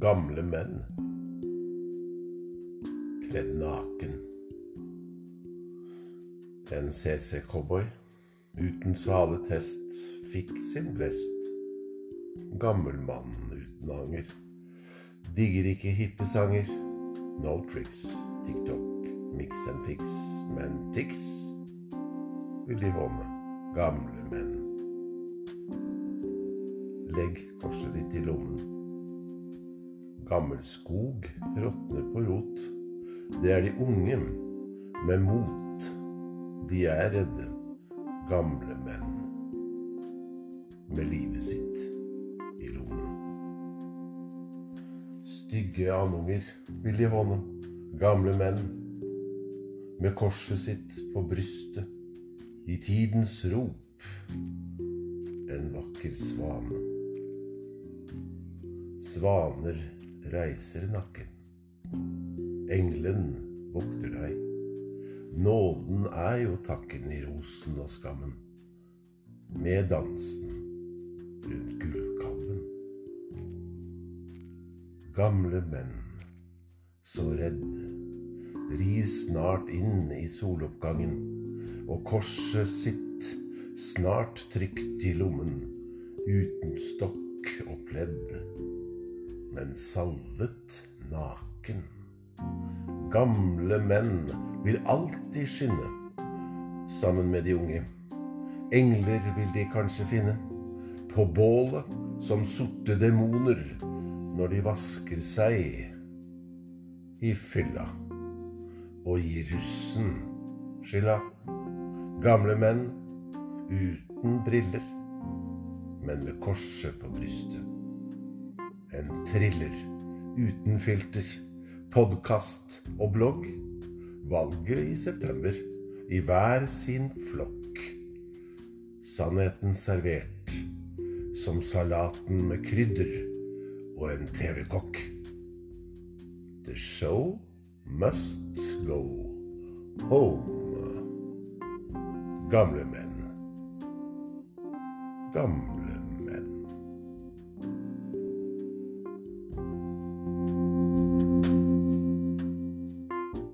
Gamle menn. Kledd naken. En CC-cowboy uten saletest fikk sin blest. Gammel mann uten anger. Digger ikke hippe sanger. No tricks, TikTok, mix and fix. Men Tix vil de håne. Gamle menn. Legg korset ditt i lommen. Gammel skog råtner på rot. Det er de unge med mot. De er redde, gamle menn. Med livet sitt i lommen. Stygge andunger vil de håne. Gamle menn med korset sitt på brystet. I tidens rop en vakker svane. Svaner reiser nakken. Engelen vokter deg. Nåden er jo takken i rosen og skammen. Med dansen rundt gullkalven. Gamle menn, så redd, ri snart inn i soloppgangen, og korset sitt snart trygt i lommen, uten stokk og pledd men salvet naken. Gamle menn vil alltid skinne sammen med de unge. Engler vil de kanskje finne på bålet som sorte demoner når de vasker seg i fylla og gir russen skylda. Gamle menn uten briller, men med korset på brystet en thriller uten filter, podkast og blogg. Valget i september i hver sin flokk. Sannheten servert som salaten med krydder og en TV-kokk. The show must go home. Gamle menn. Gamle menn.